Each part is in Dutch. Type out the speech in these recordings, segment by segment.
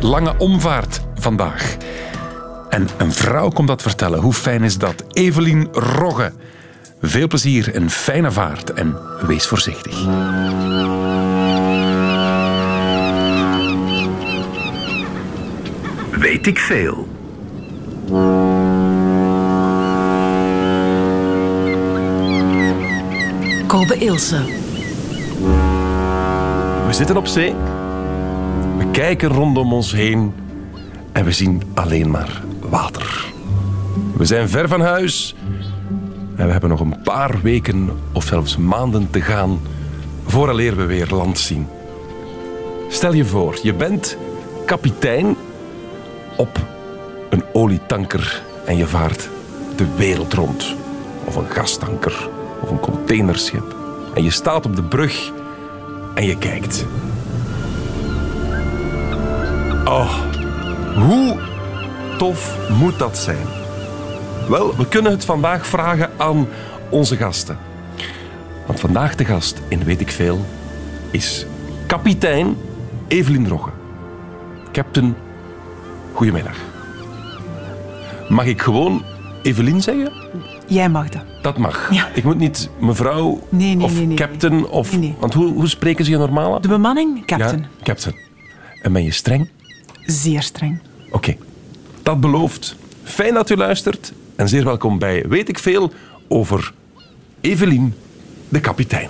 Lange Omvaart vandaag. En een vrouw komt dat vertellen. Hoe fijn is dat? Evelien Rogge. Veel plezier en fijne vaart en wees voorzichtig. Weet ik veel. Kobe Ilse. We zitten op zee. Kijken rondom ons heen en we zien alleen maar water. We zijn ver van huis en we hebben nog een paar weken of zelfs maanden te gaan vooraleer we weer land zien. Stel je voor, je bent kapitein op een olietanker en je vaart de wereld rond. Of een gastanker of een containerschip. En je staat op de brug en je kijkt. Oh, hoe tof moet dat zijn? Wel, we kunnen het vandaag vragen aan onze gasten. Want vandaag de gast in Weet ik Veel is kapitein Evelien Rogge. Captain, goedemiddag. Mag ik gewoon Evelien zeggen? Jij mag dat. Dat mag. Ja. Ik moet niet mevrouw Nee, nee, of nee, captain of... Want hoe, hoe spreken ze je normaal? De bemanning, captain. Ja, captain. En ben je streng? Zeer streng. Oké. Dat belooft. Fijn dat u luistert en zeer welkom bij Weet ik Veel over Evelien, de kapitein.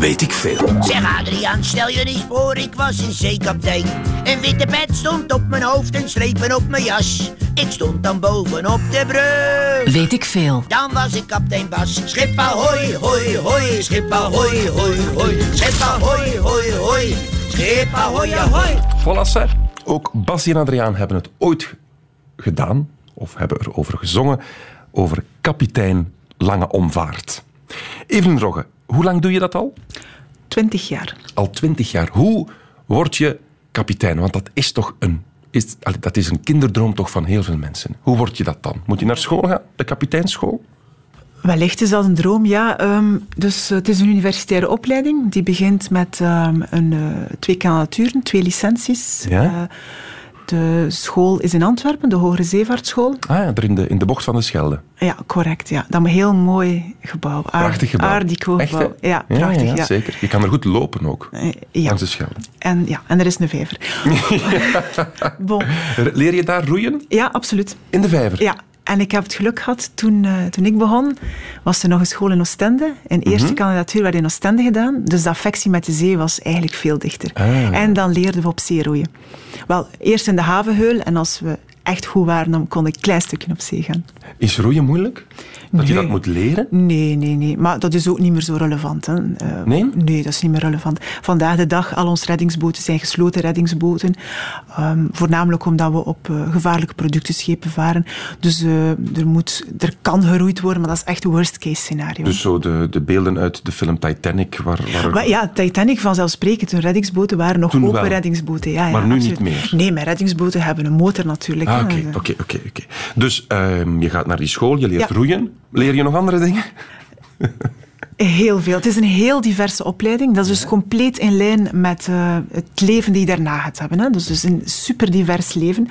Weet ik veel. Zeg Adriaan, stel je eens voor, ik was een zeekaptein. Een witte pet stond op mijn hoofd en strepen op mijn jas. Ik stond dan bovenop de brug. Weet ik veel. Dan was ik kaptein Bas. Schip ahoy, hoi, hoi. Schip ahoy, hoi, hoi. Schip ahoy, hoi, hoi. Schip ahoy, ahoy. Voilà. Ook Bassie en Adriaan hebben het ooit gedaan, of hebben erover gezongen, over kapitein Lange Omvaart. Evelien Rogge, hoe lang doe je dat al? Twintig jaar. Al twintig jaar. Hoe word je kapitein? Want dat is toch een, is, dat is een kinderdroom toch van heel veel mensen. Hoe word je dat dan? Moet je naar school gaan, de kapiteinschool? Wellicht is dat een droom, ja. Ehm, dus eh, het is een universitaire opleiding. Die begint met ehm, een, eh, twee kandidaturen, twee licenties. Ja? Eh, de school is in Antwerpen, de Hogere Zeevaartschool. Ah ja, er in de, in de bocht van de Schelde. Ja, correct. Ja. Dat is een heel mooi gebouw. Prachtig gebouw. Art Deco Echt, gebouw. Ja, prachtig. ja, ja. zeker. Je kan er goed lopen ook, Eh, ja. langs de Schelde. En, ja, en er is een vijver. bon. Leer je daar roeien? Ja, absoluut. In de vijver? Ja, en ik heb het geluk gehad, toen, eh, toen ik begon, was er nog een school in Oostende. Een eerste Mhm. kandidatuur werd in Oostende gedaan. Dus de affectie met de zee was eigenlijk veel dichter. Ah. En dan leerden we op zee roeien. Wel, eerst in de havenheul. En als we echt goed waren, dan kon ik een klein stukje op zee gaan. Is roeien moeilijk? Dat je dat moet leren? Nee, nee, nee. Maar dat is ook niet meer zo relevant. Hè. Eh, Nee? Nee, dat is niet meer relevant. Vandaag de dag, al onze reddingsboten zijn gesloten reddingsboten. Ehm, voornamelijk omdat we op eh, gevaarlijke productenschepen varen. Dus eh, er, moet, er kan geroeid worden, maar dat is echt worst case scenario. Dus zo de, de beelden uit de film Titanic, waar... waar Maar ja, Titanic vanzelfsprekend, hun reddingsboten waren nog Toen open wel. reddingsboten. Ja, ja, Maar nu absoluut. niet meer. Nee, mijn reddingsboten hebben een motor natuurlijk. Ah, hè. oké, oké, oké, oké. Dus ehm, je gaat naar die school, je leert Ja. roeien. Leer je nog andere dingen? Heel veel. Het is een heel diverse opleiding. Dat is dus compleet in lijn met eh, het leven die je daarna gaat hebben. Hè. Dus, dus een super divers leven.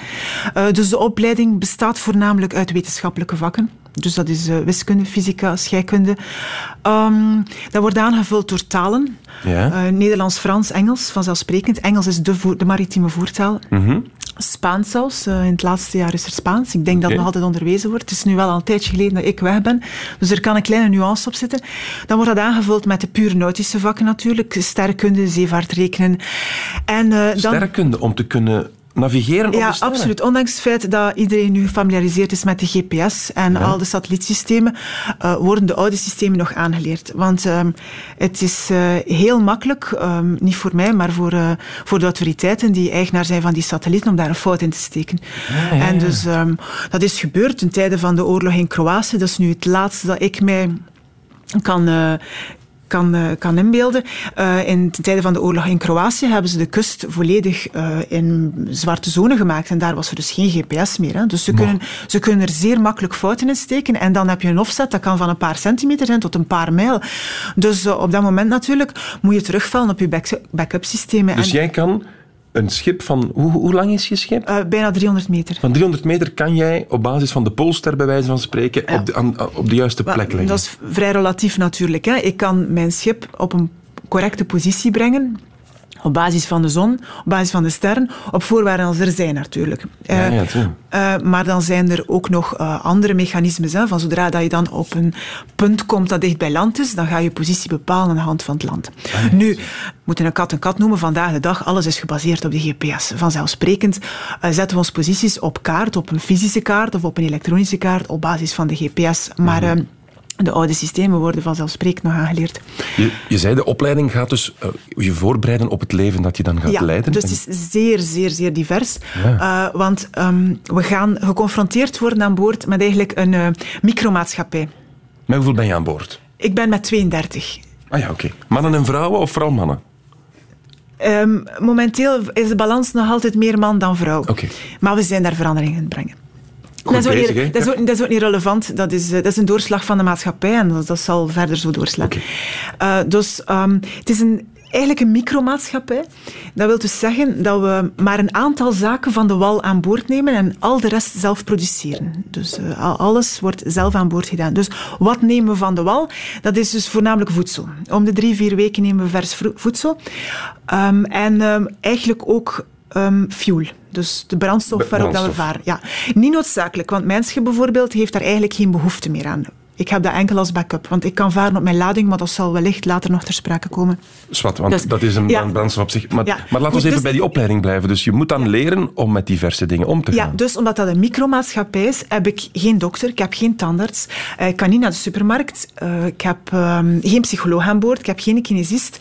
Eh, dus de opleiding bestaat voornamelijk uit wetenschappelijke vakken. Dus dat is eh, wiskunde, fysica, scheikunde. Ehm, dat wordt aangevuld door talen. Ja. Nederlands, Frans, Engels, vanzelfsprekend. Engels is de, voer- de maritieme voertaal. Mhm. Spaans zelfs. Eh, in het laatste jaar is er Spaans. Ik denk dat Oké. nog altijd onderwezen wordt. Het is nu wel al een tijdje geleden dat ik weg ben. Dus er kan een kleine nuance op zitten. Dan wordt dat aangevuld met de pure nautische vakken natuurlijk. Sterrenkunde, zeevaart rekenen. En, eh, dan, Sterrenkunde, om te kunnen navigeren op ja, de sterren. absoluut. Ondanks het feit dat iedereen nu gefamiliariseerd is met de GPS en al de satellietsystemen, eh, worden de oude systemen nog aangeleerd. Want ehm, het is eh, heel makkelijk, ehm, niet voor mij, maar voor, eh, voor de autoriteiten die eigenaar zijn van die satellieten, om daar een fout in te steken. En dus ehm, dat is gebeurd ten tijde van de oorlog in Kroatië. Dat is nu het laatste dat ik mij kan, kan, eh, kan inbeelden. Uh, in de tijden van de oorlog in Kroatië hebben ze de kust volledig uh, in zwarte zone gemaakt. En daar was er dus geen GPS meer. Hè. Dus ze kunnen, ze kunnen er zeer makkelijk fouten in steken. En dan heb je een offset, dat kan van een paar centimeter zijn tot een paar mijl. Dus op dat moment natuurlijk moet je terugvallen op je backup systemen. Dus jij kan een schip van... Hoe, hoe lang is je schip? Uh, bijna 300 meter. Van 300 meter kan jij op basis van de polster, bij wijze van spreken, op, de, aan, op de juiste plek leggen? Dat is vrij relatief natuurlijk. Hè. Ik kan mijn schip op een correcte positie brengen. Op basis van de zon, op basis van de sterren, op voorwaarden als er zijn natuurlijk. Ja, ja, uh, maar dan zijn er ook nog uh, andere mechanismes. Hè, van zodra dat je dan op een punt komt dat dicht bij land is, dan ga je positie bepalen aan de hand van het land. Ah, nu, we moeten een kat een kat noemen. Vandaag de dag, alles is gebaseerd op de GPS. Vanzelfsprekend uh, zetten we onze posities op kaart, op een fysische kaart of op een elektronische kaart, op basis van de GPS. Maar... De oude systemen worden vanzelfsprekend nog aangeleerd. Je, je zei, de opleiding gaat dus uh, je voorbereiden op het leven dat je dan gaat ja, leiden. dus het is zeer, zeer, zeer divers. Ja. Uh, want um, we gaan geconfronteerd worden aan boord met eigenlijk een uh, micromaatschappij. Met hoeveel ben je aan boord? Ik ben met 32. Ah ja, oké. Okay. Mannen en vrouwen of vooral mannen? Um, momenteel is de balans nog altijd meer man dan vrouw. Okay. Maar we zijn daar veranderingen in brengen dat, is bezig, niet, dat, is ook, dat, is ook, niet relevant. Dat is, dat is een doorslag van de maatschappij en dat, dat zal verder zo doorslaan. Okay. Uh, dus um, het is een, eigenlijk een micromaatschappij. Dat wil dus zeggen dat we maar een aantal zaken van de wal aan boord nemen en al de rest zelf produceren. Dus uh, alles wordt zelf aan boord gedaan. Dus wat nemen we van de wal? Dat is dus voornamelijk voedsel. Om de drie, vier weken nemen we vers voedsel. Um, en um, eigenlijk ook um, fuel. Dus de brandstof waarop dat we varen. Ja. Niet noodzakelijk, want mijn schip bijvoorbeeld heeft daar eigenlijk geen behoefte meer aan. Ik heb dat enkel als backup, want ik kan varen op mijn lading, maar dat zal wellicht later nog ter sprake komen. Zwat, want dus, dat is een ja. brandstof op zich. Maar, ja. maar laten we even dus, bij die opleiding blijven. Dus je moet dan leren om met diverse dingen om te gaan. Ja, dus omdat dat een micromaatschappij is, heb ik geen dokter, ik heb geen tandarts, uh, ik kan niet naar de supermarkt, uh, ik heb um, geen psycholoog aan boord, ik heb geen kinesist,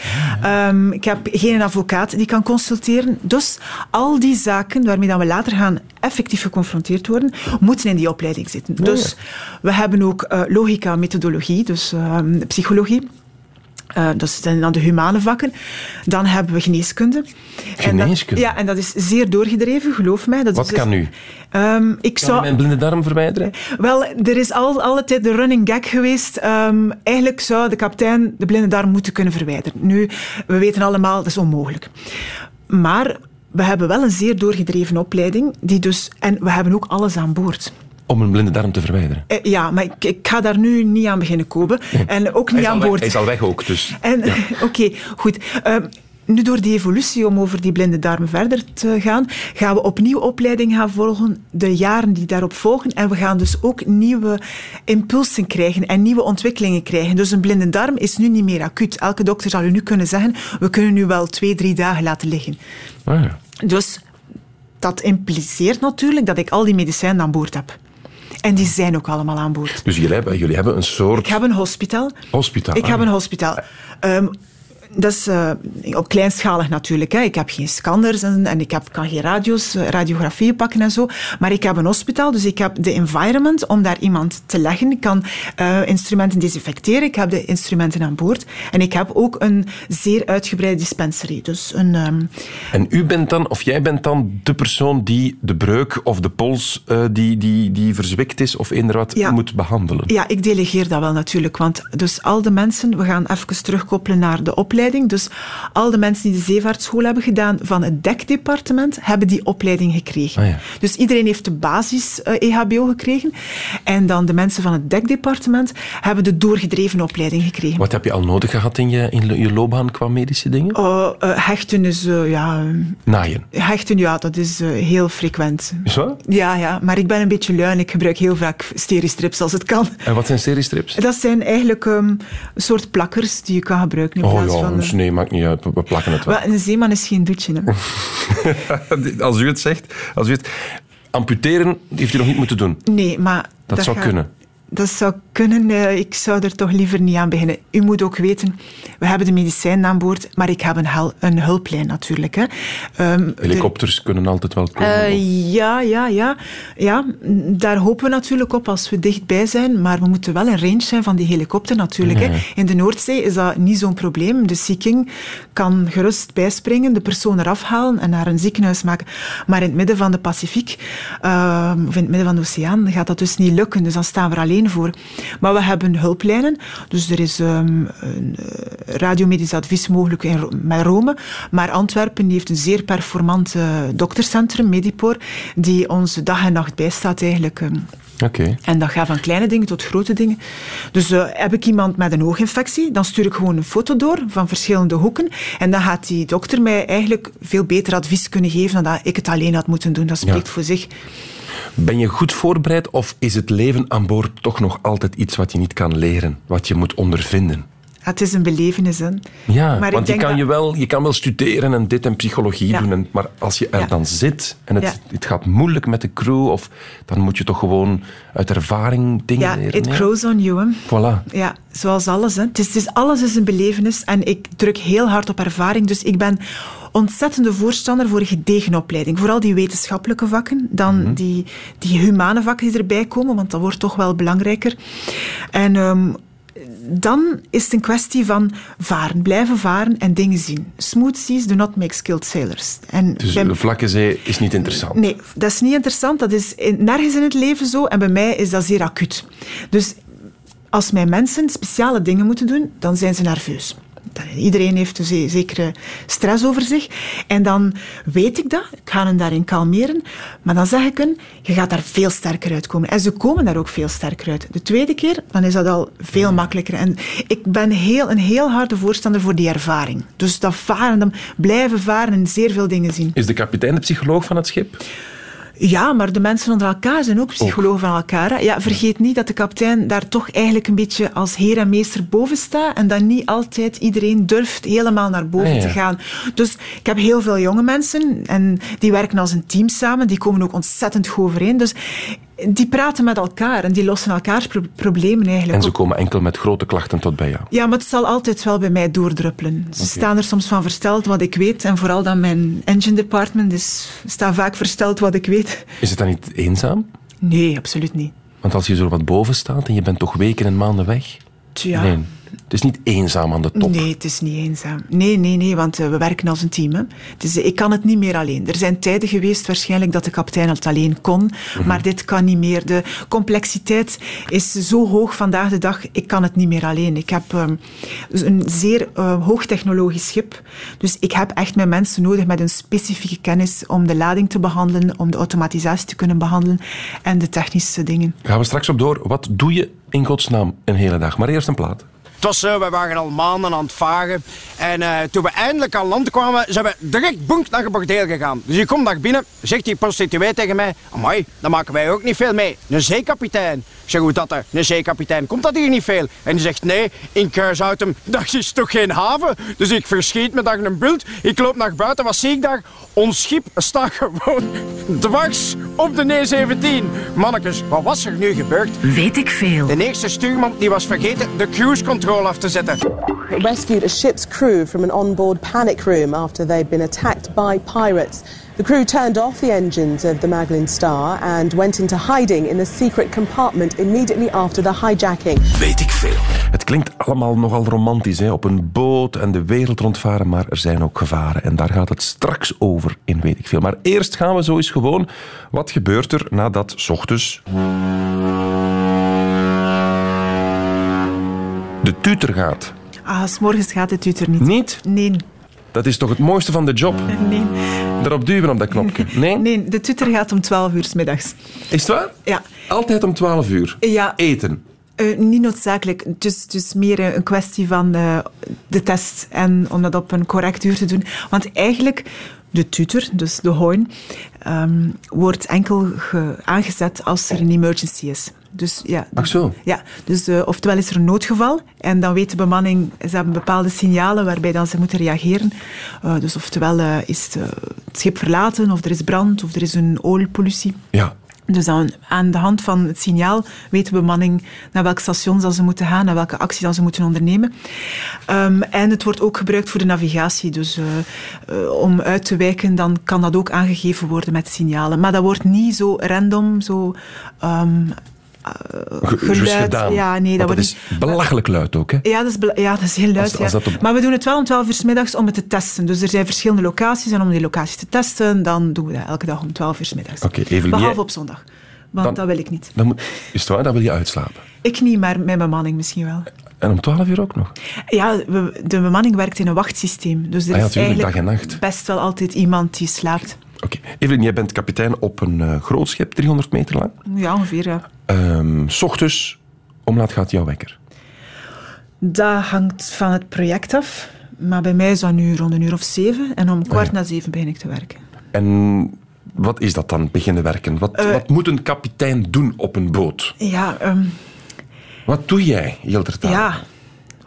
um, ik heb geen advocaat die kan consulteren. Dus al die zaken waarmee dan we later gaan effectief geconfronteerd worden, moeten in die opleiding zitten. Dus we hebben ook uh, logica, methodologie, dus uh, psychologie. Uh, dat zijn dan de humane vakken. Dan hebben we geneeskunde. Geneeskunde? En dat, ja, en dat is zeer doorgedreven, geloof mij. Dat Wat is kan nu? Um, ik kan zou... mijn blinde darm verwijderen? Wel, er is al, alle tijd de running gag geweest. Um, eigenlijk zou de kapitein de blinde darm moeten kunnen verwijderen. Nu, we weten allemaal, dat is onmogelijk. Maar we hebben wel een zeer doorgedreven opleiding. Die dus, en we hebben ook alles aan boord. Om een blinde darm te verwijderen? Eh, ja, maar ik, ik, ga daar nu niet aan beginnen komen. En ook niet aan weg, boord. Hij is al weg ook, dus... Ja. Oké, okay, goed. Uh, nu door die evolutie, om over die blinde darmen verder te gaan, gaan we opnieuw opleiding gaan volgen, de jaren die daarop volgen. En we gaan dus ook nieuwe impulsen krijgen en nieuwe ontwikkelingen krijgen. Dus een blinde darm is nu niet meer acuut. Elke dokter zal u nu kunnen zeggen, we kunnen nu wel twee, drie dagen laten liggen. Ah, ja. Dus dat impliceert natuurlijk dat ik al die medicijnen aan boord heb. En die zijn ook allemaal aan boord. Dus jullie hebben, jullie hebben een soort... Ik heb een hospitaal. Hospitaal. Ik heb een hospitaal. Um, dat is uh, op kleinschalig natuurlijk. Hè. Ik heb geen scanners en, en ik heb, kan geen radio's, radiografieën pakken en zo. Maar ik heb een hospitaal, dus ik heb de environment om daar iemand te leggen. Ik kan uh, instrumenten desinfecteren, ik heb de instrumenten aan boord. En ik heb ook een zeer uitgebreide dispensary. Dus een, um... En u bent dan, of jij bent dan de persoon die de breuk of de pols uh, die, die, die verzwikt is of ja. moet behandelen? Ja, ik delegeer dat wel natuurlijk. Want dus al de mensen, we gaan even terugkoppelen naar de opleiding dus al de mensen die de zeevaartschool hebben gedaan van het dekdepartement, hebben die opleiding gekregen. Ah, ja. Dus iedereen heeft de basis uh, EHBO gekregen. En dan de mensen van het dekdepartement hebben de doorgedreven opleiding gekregen. Wat heb je al nodig gehad in je, in je loopbaan qua medische dingen? Uh, uh, hechten is, ja... Naaien? Hechten, ja, dat is heel frequent. Is wat? Ja, ja, maar ik ben een beetje lui en ik gebruik heel vaak steristrips als het kan. En wat zijn steristrips? Dat zijn eigenlijk um, een soort plakkers die je kan gebruiken in oh, plaats ja, van... Nee, maakt niet uit. We plakken het wel. Maar een zeeman is geen doetje. Hè? als u het zegt. Als u het... Amputeren heeft u nog niet moeten doen. Nee, maar... Dat, dat zou gaat... kunnen. Dat zou kunnen. Eh, ik zou er toch liever niet aan beginnen. U moet ook weten, we hebben de medicijnen aan boord, maar ik heb een, een hulplijn natuurlijk. Hè. Um, Helikopters kunnen altijd wel komen. Uh, ja, ja, ja, ja. Daar hopen we natuurlijk op als we dichtbij zijn, maar we moeten wel in range zijn van die helikopter natuurlijk. Hè. In de Noordzee is dat niet zo'n probleem. De Sea King kan gerust bijspringen, de persoon eraf halen en naar een ziekenhuis maken. Maar in het midden van de Pacifiek, uh, of in het midden van de oceaan, gaat dat dus niet lukken. Dus dan staan we alleen voor. Maar we hebben hulplijnen. Dus er is um, een eh, radiomedisch advies mogelijk in, met Rome. Maar Antwerpen heeft een zeer performant uh, doktercentrum, Medipor, die ons dag en nacht bijstaat eigenlijk. Um. En dat gaat van kleine dingen tot grote dingen. Dus uh, heb ik iemand met een ooginfectie, dan stuur ik gewoon een foto door van verschillende hoeken. En dan gaat die dokter mij eigenlijk veel beter advies kunnen geven dan dat ik het alleen had moeten doen. Dat spreekt voor zich. Ben je goed voorbereid of is het leven aan boord toch nog altijd iets wat je niet kan leren, wat je moet ondervinden? Het is een belevenis. Hè. Ja, maar want je kan, je, wel, je kan wel studeren en dit en psychologie doen, en, maar als je er dan zit en het, het gaat moeilijk met de crew, of, dan moet je toch gewoon uit ervaring dingen leren. Ja, it grows on you. Hè. Voilà. Ja, zoals alles. Hè. Het is, het is, alles is een belevenis en ik druk heel hard op ervaring. Dus ik ben ontzettende voorstander voor een gedegen opleiding. Vooral die wetenschappelijke vakken, dan mhm. die, die humane vakken die erbij komen, want dat wordt toch wel belangrijker. En um, dan is het een kwestie van varen, blijven varen en dingen zien. Smooth seas do not make skilled sailors. En dus de vlakke zee is niet interessant? Nee, dat is niet interessant. Dat is nergens in het leven zo. En bij mij is dat zeer acuut. Dus als mijn mensen speciale dingen moeten doen, dan zijn ze nerveus. Iedereen heeft een zekere stress over zich. En dan weet ik dat. Ik ga hen daarin kalmeren. Maar dan zeg ik hen, je gaat daar veel sterker uitkomen. En ze komen daar ook veel sterker uit. De tweede keer, dan is dat al veel makkelijker. En ik ben heel, een heel harde voorstander voor die ervaring. Dus dat varen, dan blijven varen en zeer veel dingen zien. Is de kapitein de psycholoog van het schip? Ja, maar de mensen onder elkaar zijn ook psychologen van elkaar. Ja, vergeet niet dat de kapitein daar toch eigenlijk een beetje als heer en meester boven staat en dat niet altijd iedereen durft helemaal naar boven ah, te gaan. Dus ik heb heel veel jonge mensen en die werken als een team samen. Die komen ook ontzettend goed overeen. Dus die praten met elkaar en die lossen elkaars problemen eigenlijk En ze komen enkel met grote klachten tot bij jou? Ja, maar het zal altijd wel bij mij doordruppelen. Ze staan er soms van versteld wat ik weet en vooral dan mijn engine department is, staat vaak versteld wat ik weet. Is het dan niet eenzaam? Nee, absoluut niet. Want als je zo wat boven staat en je bent toch weken en maanden weg? Nee. Het is niet eenzaam aan de top. Nee, het is niet eenzaam. Nee, nee, nee, want eh, we werken als een team. Hè. Dus ik kan het niet meer alleen. Er zijn tijden geweest waarschijnlijk dat de kapitein het alleen kon, mhm. maar dit kan niet meer. De complexiteit is zo hoog vandaag de dag, ik kan het niet meer alleen. Ik heb ehm, een zeer uh, hoogtechnologisch schip, dus ik heb echt mijn mensen nodig met een specifieke kennis om de lading te behandelen, om de automatisatie te kunnen behandelen en de technische dingen. Gaan we straks op door. Wat doe je in godsnaam een hele dag? Maar eerst een plaat. Het was zo, we waren al maanden aan het varen. En uh, toen we eindelijk aan land kwamen, zijn we direct bonk naar bordeel gegaan. Dus ik kom daar binnen, zegt die prostituee tegen mij... Amai, dan maken wij ook niet veel mee. Een zeekapitein. Ik zeg, hoe dat er? Een zeekapitein, komt dat hier niet veel? En die zegt, nee, in Kruishoutem, dat is toch geen haven? Dus ik verschiet me daar een bult. Ik loop naar buiten, wat zie ik daar? Ons schip staat gewoon dwars op de E17. Mannekes, wat was er nu gebeurd? Weet ik veel. De eerste stuurman die was vergeten de cruise control af te zetten. Rescued a ship's crew from an onboard panic room after they'd been attacked by pirates. The crew turned off the engines of the Magdalene Star and went into hiding in the secret compartment immediately after the hijacking. Weet ik veel. Het klinkt allemaal nogal romantisch, hè? op een boot en de wereld rondvaren, maar er zijn ook gevaren. En daar gaat het straks over in Weet ik veel. Maar eerst gaan we zo eens gewoon, wat gebeurt er nadat s ochtends... de tutor gaat? Ah, s morgens gaat de tutor niet. Niet? Nee. Dat is toch het mooiste van de job? Nee. Daarop duwen op dat knopje. Nee? Nee, de tutor gaat om 12 uur s middags. Is het waar? Ja. Altijd om 12 uur? Ja. Eten? Uh, niet noodzakelijk. Het is meer een kwestie van uh, de test en om dat op een correct uur te doen. Want eigenlijk, de tutor, dus de hoorn, um, wordt enkel aangezet als er een emergency is. Dus, ja, Ach zo. Ja, dus uh, oftewel is er een noodgeval en dan weet de bemanning, ze hebben bepaalde signalen waarbij dan ze moeten reageren. Uh, dus oftewel uh, is het, het, schip verlaten, of er is brand, of er is een oliepollutie. Ja. Dus dan, aan de hand van het signaal weet de bemanning naar welk station ze moeten gaan, naar welke actie dat ze moeten ondernemen. Ehm, en het wordt ook gebruikt voor de navigatie. Dus eh, eh, om uit te wijken, dan kan dat ook aangegeven worden met signalen. Maar dat wordt niet zo random, zo ehm, geluid. gedaan. Ja, nee, dat niet- is belachelijk luid ook, hè? ja, dat is, ja, dat is heel luid. Als- als ja. dat op- Maar we doen het wel om 12 uur 's middags om het te testen. Dus er zijn verschillende locaties. En om die locaties te testen, dan doen we dat elke dag om 12 uur 's middags. Oké, Evelien, Behalve jij- op zondag. Want Dan- dat wil ik niet. Dan moet, is het waar? Dan wil je uitslapen. Ik niet, maar mijn bemanning misschien wel. En om 12 uur ook nog. Ja, we- de bemanning werkt in een wachtsysteem. Dus er Ah ja, is tuurlijk, eigenlijk dag en nacht. best wel altijd iemand die slaapt. Oké. Evelien, jij bent kapitein op een eh, groot schip, 300 meter lang. Ja, ongeveer, ja. Ehm, s ochtends, om laat gaat jouw wekker? Dat hangt van het project af. Maar bij mij is dat nu rond een uur of zeven. En om kwart na zeven begin ik te werken. En wat is dat dan, beginnen werken? Wat, Eh. wat moet een kapitein doen op een boot? Ja, ehm, Wat doe jij, Hildertaal? ja.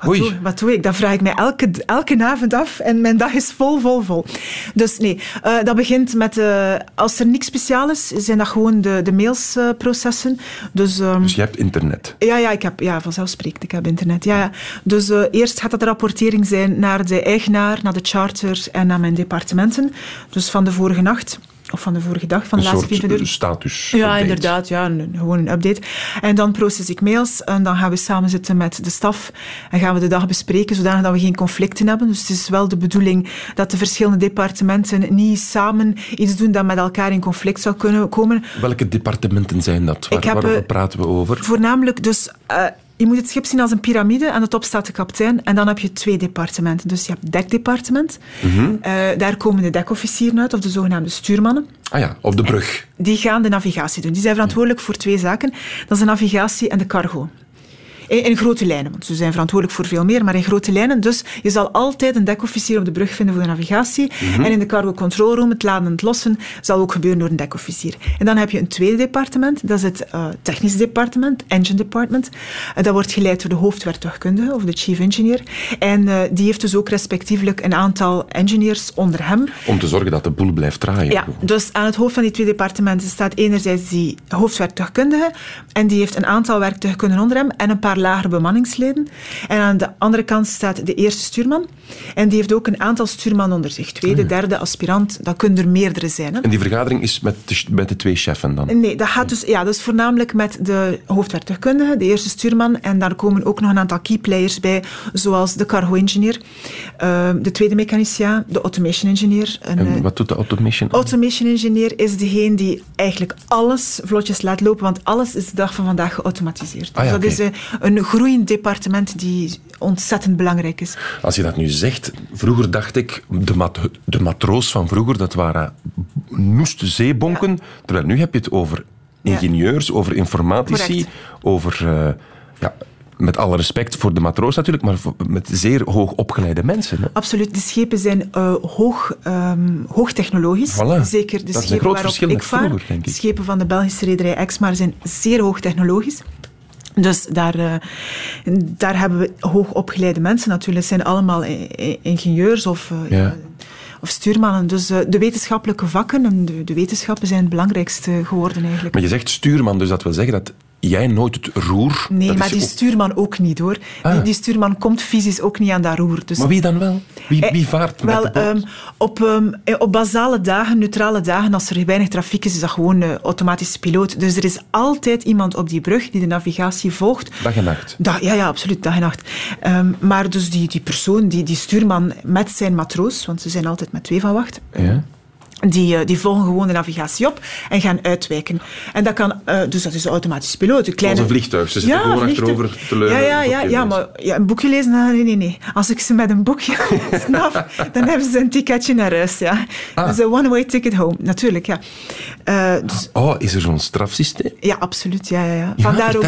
Wat Oei. doe, wat doe ik? Dat vraag ik mij elke, elke avond af en mijn dag is vol, vol, vol. Dus nee, eh, dat begint met... eh, als er niks speciaal is, zijn dat gewoon de, de mailsprocessen. dus... ehm, Dus je hebt internet. Ja, ja, ik heb, ja, vanzelfsprekend. Ik heb internet. Ja, ja. Dus eh, eerst gaat dat de rapportering zijn naar de eigenaar, naar de charter en naar mijn departementen. Dus van de vorige nacht, of van de vorige dag, van de Een laatste soort 24 uur. status. Ja, update. inderdaad. Ja, een- gewoon een update. En dan process ik mails en dan gaan we samen zitten met de staf en gaan we de dag bespreken, zodanig dat we geen conflicten hebben. Dus het is wel de bedoeling dat de verschillende departementen niet samen iets doen dat met elkaar in conflict zou kunnen komen. Welke departementen zijn dat? Waar, Ik heb, waarover eh, praten we over? Voornamelijk dus... eh, je moet het schip zien als een piramide. Aan de top staat de kapitein. En dan heb je twee departementen. Dus je hebt het dekdepartement. Mhm. Eh, daar komen de dekofficieren uit, of de zogenaamde stuurmannen. Ah ja, op de brug. Die gaan de navigatie doen. Die zijn verantwoordelijk voor twee zaken. Dat is de navigatie en de cargo. In, grote lijnen, want ze zijn verantwoordelijk voor veel meer, maar in grote lijnen. Dus je zal altijd een dekofficier op de brug vinden voor de navigatie. Mhm. En in de cargo control room, het laden en het lossen, zal ook gebeuren door een dekofficier. En dan heb je een tweede departement, dat is het eh, technisch departement, engine department. Eh, dat wordt geleid door de hoofdwerktuigkundige, of de chief engineer. En eh, die heeft dus ook respectievelijk een aantal engineers onder hem. Om te zorgen dat de boel blijft draaien. Ja, dus aan het hoofd van die twee departementen staat enerzijds die hoofdwerktuigkundige en die heeft een aantal werktuigkundigen onder hem en een paar lagere bemanningsleden. En aan de andere kant staat de eerste stuurman en die heeft ook een aantal stuurman onder zich. Tweede, derde, aspirant, dat kunnen er meerdere zijn. Hè. En die vergadering is met de, met de twee cheffen dan? Nee, dat gaat dus, ja, dat is voornamelijk met de hoofdwerktuigkundige, de eerste stuurman. En daar komen ook nog een aantal key players bij, zoals de cargo-engineer, eh, de tweede mechanicien, de automation engineer. En, eh, wat doet de automation? Automation engineer is degene die eigenlijk alles vlotjes laat lopen, want alles is de dag van vandaag geautomatiseerd. Ah ja, dus dat is eh, een groeiend departement die ontzettend belangrijk is. Als je dat nu zegt, vroeger dacht ik, de, mat, de matroos van vroeger, dat waren noeste zeebonken. Terwijl nu heb je het over Ja. ingenieurs, over informatici, Correct. over, eh, ja, met alle respect voor de matroos natuurlijk, maar met zeer hoog opgeleide mensen. Hè. Absoluut, de schepen zijn eh, hoog, ehm, hoogtechnologisch. Voilà. Zeker de Dat schepen groot waarop ik vaar. vroeger, denk ik. De schepen van de Belgische rederij Exmar zijn zeer hoogtechnologisch. Dus daar, eh, daar hebben we hoogopgeleide mensen natuurlijk. Het zijn allemaal ingenieurs of, eh, Ja. of stuurmannen. Dus eh, de wetenschappelijke vakken en de, de wetenschappen zijn het belangrijkste geworden eigenlijk. Maar je zegt stuurman, dus dat wil zeggen dat jij nooit het roer... Nee, dat maar die ook- stuurman ook niet hoor. Ah. Die, die stuurman komt fysisch ook niet aan dat roer. Dus Maar wie dan wel? Wie, wie vaart Eh, Wel, met de ehm, op, ehm, eh, op basale dagen, neutrale dagen, als er weinig trafiek is, is dat gewoon een automatische piloot. Dus er is altijd iemand op die brug die de navigatie volgt. Dag en nacht. Ja, ja, absoluut, dag en nacht. Ehm, maar dus die, die persoon, die, die stuurman met zijn matroos, want ze zijn altijd met twee van wacht, Ja. Die, eh, die volgen gewoon de navigatie op en gaan uitwijken. En dat kan, eh, dus dat is een automatische piloot. Een kleine... Als een vliegtuig. Ze zitten gewoon vliegtuig. achterover te leunen. Ja, ja, ja, ja maar ja, een boekje lezen, ah, nee, nee, nee. Als ik ze met een boekje snap, dan hebben ze een ticketje naar huis, ja. Ah. Dus een one-way ticket home, natuurlijk, ja. Eh, dus, Oh, is er zo'n strafsysteem? ja, absoluut, ja, ja, ja. Vandaar, ook,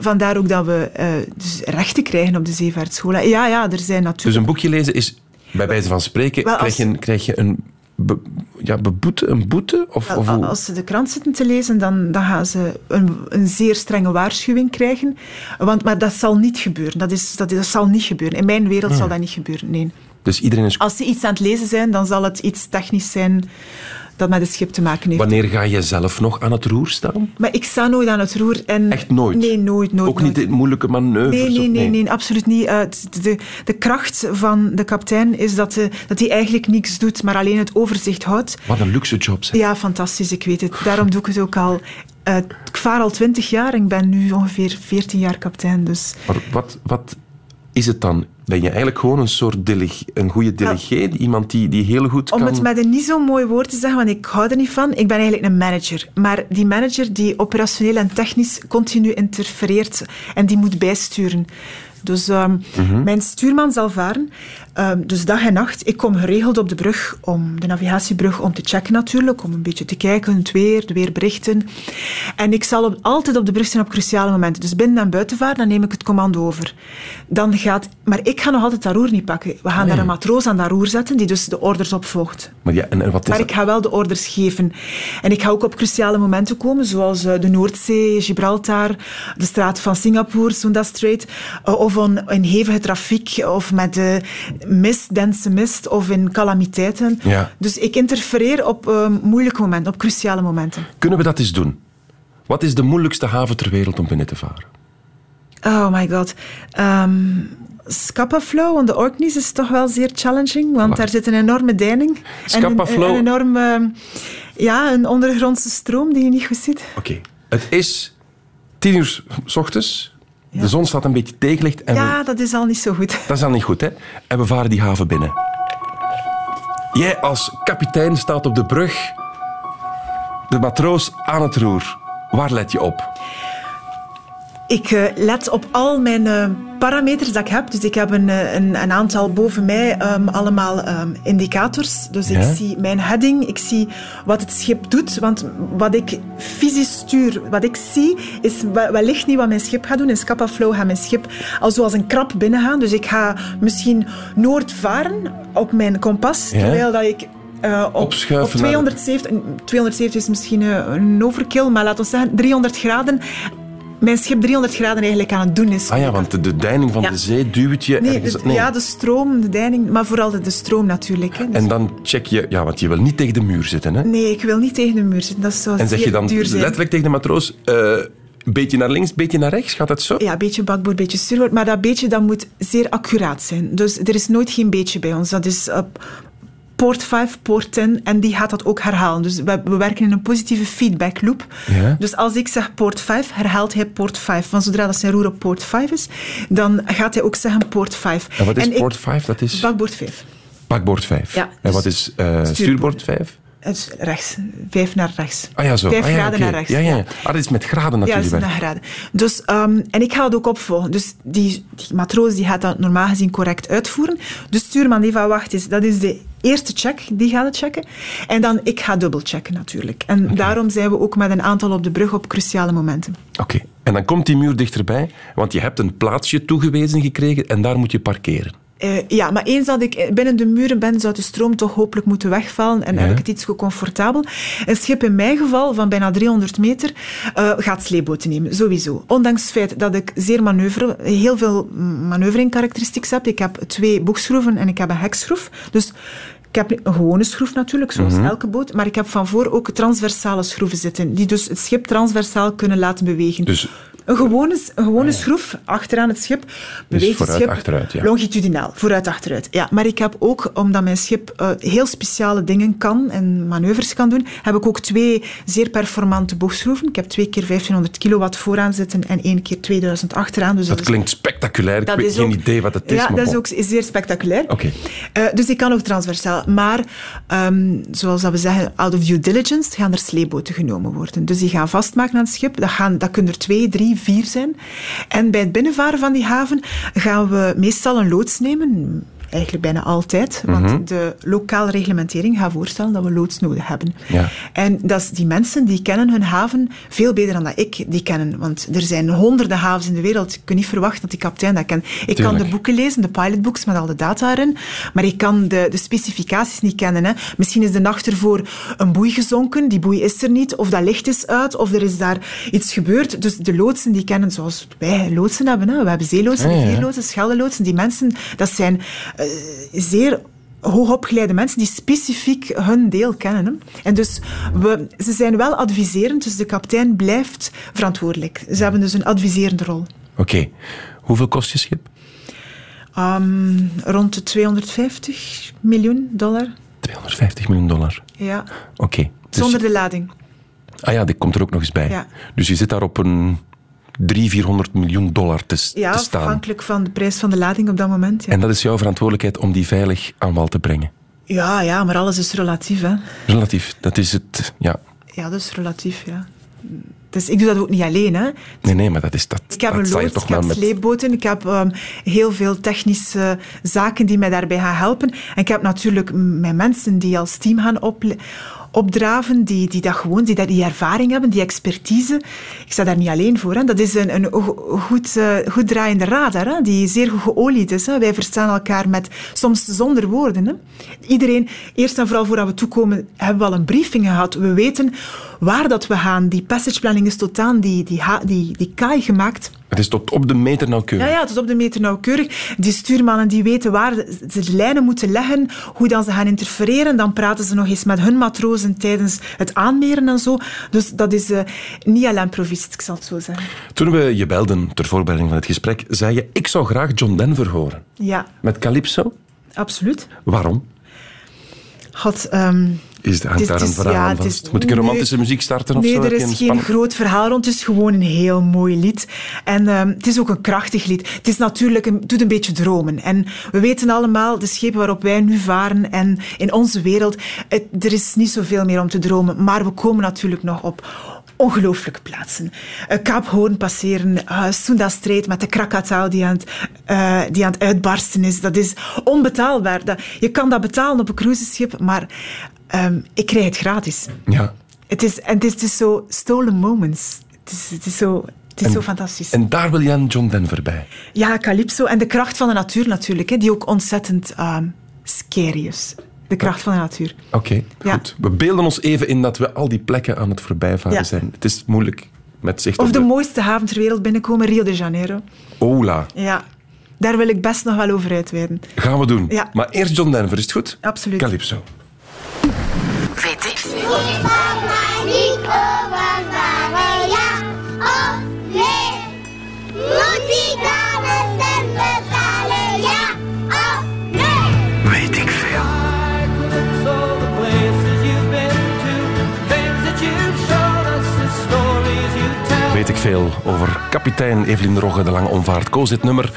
vandaar ook dat we eh, dus rechten krijgen op de zeevaartscholen. Ja, ja, er zijn natuurlijk... Dus een boekje lezen is, bij wijze van spreken, Wel, als- krijg, je, krijg je een, be- ja, beboete, een boete? Of, Wel? Als ze de krant zitten te lezen, dan, dan gaan ze een, een zeer strenge waarschuwing krijgen. Want, maar dat zal niet gebeuren. Dat, is, dat, dat zal niet gebeuren. In mijn wereld Hmm. zal dat niet gebeuren, nee. Dus iedereen is... Als ze iets aan het lezen zijn, dan zal het iets technisch zijn dat met het schip te maken heeft. Wanneer ga je zelf nog aan het roer staan? Maar ik sta nooit aan het roer. En Echt nooit? Nee, nooit, nooit. Ook niet nooit. in moeilijke manoeuvres? Nee, nee, nee, nee, absoluut niet. Eh, de, de kracht van de kapitein is dat, hij dat hij eigenlijk niks doet, maar alleen het overzicht houdt. Wat een luxe job, zeg. Ja, fantastisch, ik weet het. Daarom doe ik het ook al. Eh, ik vaar al twintig jaar en ik ben nu ongeveer 14 jaar kapitein. Dus Maar wat, wat is het dan? Ben je eigenlijk gewoon een soort deleg een goede delegé? Iemand die, die heel goed om kan... het met een niet zo mooi woord te zeggen, want ik hou er niet van, ik ben eigenlijk een manager. Maar die manager die operationeel en technisch continu interfereert en die moet bijsturen. Dus ehm, mijn stuurman zal varen, ehm, dus dag en nacht. Ik kom geregeld op de brug, om de navigatiebrug, om te checken natuurlijk, om een beetje te kijken, het weer, de weerberichten. En ik zal op- altijd op de brug zijn op cruciale momenten. Dus binnen en buiten varen, dan neem ik het commando over. Dan gaat, maar ik ga nog altijd dat roer niet pakken. We gaan daar een matroos aan dat roer zetten, die dus de orders opvolgt. Maar, ja, en, en wat is Maar ik ga wel de orders geven. En ik ga ook op cruciale momenten komen, zoals eh, de Noordzee, Gibraltar, de straat van Singapore, Sunda Strait, eh, of on- in hevige trafiek, of met de mist, dense mist, of in calamiteiten. Ja. Dus ik interfereer op eh, moeilijke momenten, op cruciale momenten. Kunnen we dat eens doen? Wat is de moeilijkste haven ter wereld om binnen te varen? Oh my god. Ehm Scapa Flow on de Orkneys is toch wel zeer challenging, want daar zit een enorme deining. Scapa en een enorme... Ja, een ondergrondse stroom die je niet goed ziet. Oké. Het is tien uur s ochtends. De zon staat een beetje tegenlicht. En we- Ja, dat is al niet zo goed. Dat is al niet goed, hè? En we varen die haven binnen. Jij als kapitein staat op de brug. De matroos aan het roer. Waar let je op? Ik eh, let op al mijn eh, parameters dat ik heb. Dus ik heb een, eh, een, een aantal boven mij ehm, allemaal ehm, indicators. Dus ik zie mijn heading, ik zie wat het schip doet. Want wat ik fysisch stuur, wat ik zie, is we- wellicht niet wat mijn schip gaat doen. In Scapa Flow gaat mijn schip al zoals een krab binnengaan. Dus ik ga misschien noord varen op mijn kompas, Ja? terwijl dat ik... op, op naar- 270, 270 is misschien een overkill, maar laten we zeggen 300 graden. Mijn schip 300 graden eigenlijk aan het doen is. Ah ja, want de, de deining van Ja. de zee duwt je Nee, ergens... de- ja, de stroom, de deining, maar vooral de, de stroom natuurlijk. Hè. Dus- En dan check je... Ja, want je wil niet tegen de muur zitten, hè? Nee, ik wil niet tegen de muur zitten. Dat zou En zeg je dan letterlijk tegen de matroos... eh, een beetje naar links, een beetje naar rechts? Gaat dat zo? Ja, een beetje bakboord, beetje stuurboord. Maar dat beetje dat moet zeer accuraat zijn. Dus er is nooit geen beetje bij ons. Dat is op poort 5, poort 10 en die gaat dat ook herhalen. Dus we, we werken in een positieve feedback loop. Ja. Dus als ik zeg poort 5, herhaalt hij poort 5. Want zodra dat zijn roer op poort 5 is, dan gaat hij ook zeggen poort 5. En wat is ik- poort 5? Dat is Bakboord 5. bakboord 5. Ja, en dus wat is eh, stuurboord. stuurboord 5? Het is rechts. Vijf naar rechts. Ah ja, zo. Vijf ah, ja, graden naar rechts. Ja, ja. ja. Ah, dat is met graden Ja, dat natuurlijk. is naar graden. Dus, ehm, en ik ga het ook opvolgen. Dus die, die matroos die gaat dat normaal gezien correct uitvoeren. De stuurman die van wacht is, dat is de eerste check, die gaat het checken. En dan ik ga dubbelchecken natuurlijk. En daarom zijn we ook met een aantal op de brug op cruciale momenten. Oké. En dan komt die muur dichterbij, want je hebt een plaatsje toegewezen gekregen en daar moet je parkeren. Eh, ja, maar eens dat ik binnen de muren ben, zou de stroom toch hopelijk moeten wegvallen en Ja. heb ik het iets gecomfortabel. Een schip in mijn geval van bijna 300 meter eh, gaat sleepboten nemen, sowieso. Ondanks het feit dat ik zeer manoeuvre, heel veel manoeuvring heb. Ik heb twee boegschroeven en ik heb een hekschroef. Dus ik heb een gewone schroef natuurlijk, zoals Mhm. elke boot, maar ik heb van voor ook transversale schroeven zitten, die dus het schip transversaal kunnen laten bewegen. Dus Een gewone, een gewone schroef achteraan het schip beweegt het vooruit, schip achteruit, ja. longitudinaal, vooruit, achteruit. Ja, maar ik heb ook, omdat mijn schip eh, heel speciale dingen kan en manoeuvres kan doen, heb ik ook twee zeer performante boogschroeven. Ik heb twee keer 1500 kilowatt vooraan zitten en één keer 2000 achteraan. Dus dat klinkt spectaculair. Ik weet geen ook- idee wat het is. Ja, dat is ook zeer spectaculair. Oké. Eh, dus ik kan ook transversaal. Maar, ehm, zoals dat we zeggen, out of due diligence gaan er sleepboten genomen worden. Dus die gaan vastmaken aan het schip. Dat, gaan, dat kunnen er twee, drie, vier zijn. En bij het binnenvaren van die haven gaan we meestal een loods nemen. Eigenlijk bijna altijd. Want Mhm. de lokale reglementering gaat voorstellen dat we loods nodig hebben. Ja. En dat is, die mensen die kennen hun haven veel beter dan dat ik die kennen. Want er zijn honderden havens in de wereld. Ik kan niet verwachten dat die kapitein dat kent. Ik kan de boeken lezen, de pilotbooks met al de data erin. Maar ik kan de, de specificaties niet kennen. Hè. Misschien is de nacht ervoor een boei gezonken. Die boei is er niet. Of dat licht is uit. Of er is daar iets gebeurd. Dus de loodsen die kennen zoals wij loodsen hebben. Hè. We hebben zeeloodsen, Ah, ja. scheldeloodsen. Die mensen, dat zijn zeer hoogopgeleide mensen die specifiek hun deel kennen. Hè. En dus we, ze zijn wel adviserend, dus de kapitein blijft verantwoordelijk. Ze hebben dus een adviserende rol. Oké. Hoeveel kost je schip? Ehm, rond de 250 miljoen dollar. 250 miljoen dollar. Ja, Oké. Dus- zonder de lading. Ah ja, die komt er ook nog eens bij. Ja. Dus je zit daar op een 300, 400 miljoen dollar te, Ja, te staan. afhankelijk van de prijs van de lading op dat moment. Ja, En dat is jouw verantwoordelijkheid om die veilig aan wal te brengen. ja, ja maar alles is relatief. Hè. Relatief, dat is het. Ja. Ja, dat is relatief, ja. Dus ik doe dat ook niet alleen. Hè. Nee, nee, maar dat is dat. Ik heb dat een loods, ik heb met. sleepboten, ik heb ehm, heel veel technische zaken die mij daarbij gaan helpen. En ik heb natuurlijk mijn mensen die als team gaan ople- opdraven, die, die dat gewoon, die die ervaring hebben, die expertise. Ik sta daar niet alleen voor. Hè. Dat is een, een go- goed, eh, goed draaiende radar, hè, die zeer goed geolied is. Hè. Wij verstaan elkaar met, soms zonder woorden. Hè. Iedereen, eerst en vooral voordat we toekomen, hebben we al een briefing gehad. We weten waar dat we gaan. Die passageplanning is tot aan die, die, die, die kaai gemaakt. Het is tot op de meter nauwkeurig. Ja, ja, tot op de meter nauwkeurig. Die stuurmannen die weten waar ze de lijnen moeten leggen, hoe dan ze gaan interfereren. Dan praten ze nog eens met hun matrozen tijdens het aanmeren en zo. Dus dat is eh, niet à l'improviste, ik zal het zo zeggen. Toen we je belden ter voorbereiding van het gesprek, zei je: Ik zou graag John Denver horen. Ja, Met Calypso? absoluut. Waarom? Had, Is, is- daar een is- verhaal ja, is- Moet ik een nee. romantische muziek starten of Nee, zo? er Heb je is een geen groot verhaal rond. Het is gewoon een heel mooi lied. En ehm, het is ook een krachtig lied. Het is natuurlijk een, doet een beetje dromen. En we weten allemaal, de schepen waarop wij nu varen en in onze wereld, het- er is niet zoveel meer om te dromen. Maar we komen natuurlijk nog op ongelooflijke plaatsen. Uh, Kaap Hoorn passeren, uh, Sunda Strait met de Krakatau die aan, het, eh, die aan het uitbarsten is. Dat is onbetaalbaar. Dat, je kan dat betalen op een cruiseschip, maar ehm, ik krijg het gratis. Ja. Het is, en het is, is zo stolen moments. Het is, het is zo, het is zo fantastisch. En daar wil je aan John Denver bij. ja, Calypso en de kracht van de natuur natuurlijk, hè, die ook ontzettend ehm, scary is. De kracht van de natuur. Oké, Ja. goed. We beelden ons even in dat we al die plekken aan het voorbijvaren Ja. zijn. Het is moeilijk met zicht Of de mooiste haven ter wereld binnenkomen, Rio de Janeiro. Ola. Ja, daar wil ik best nog wel over uitweiden. Gaan we doen. Ja. Maar eerst John Denver, is het goed? Absoluut. Calypso. Ik. Moet van mij niet ja of nee? Moet betalen, ja of nee? Weet ik veel. Weet ik veel over kapitein Evelien Rogge, de lange onvaart. Koos dit nummer,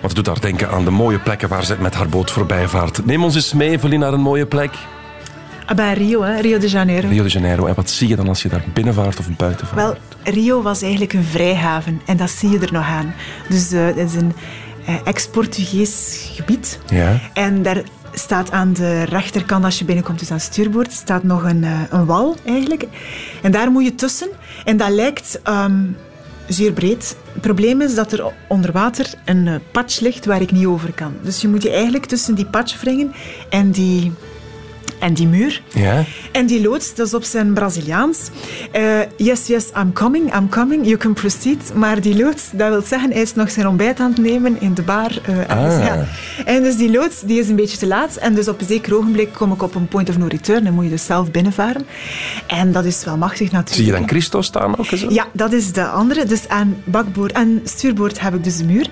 want doet haar denken aan de mooie plekken waar ze met haar boot voorbij vaart. Neem ons eens mee, Evelien, naar een mooie plek. Ah, bij Rio, hè, Rio de Janeiro. Rio de Janeiro. En wat zie je dan als je daar binnenvaart of buiten vaart? Wel, Rio was eigenlijk een vrijhaven en dat zie je er nog aan. Dus eh, het is een eh, ex-Portugees gebied. Ja. En daar staat aan de rechterkant, als je binnenkomt, dus aan het stuurboord, staat nog een, eh, een wal eigenlijk. En daar moet je tussen. En dat lijkt ehm, zeer breed. Het probleem is dat er onder water een eh, patch ligt waar ik niet over kan. Dus je moet je eigenlijk tussen die patch wringen en die, en die muur. Ja? En die loods, dat is op zijn Braziliaans. Eh, yes, yes, I'm coming, I'm coming, you can proceed. Maar die loods, dat wil zeggen, hij is nog zijn ontbijt aan het nemen in de bar. eh, Ah. ja. En dus die loods, die is een beetje te laat. En dus op een zeker ogenblik kom ik op een point of no return. Dan moet je dus zelf binnenvaren. En dat is wel machtig natuurlijk. Zie je dan Christo staan ook? Zo? Ja, dat is de andere. Dus aan bakboord en stuurboord heb ik dus de muur.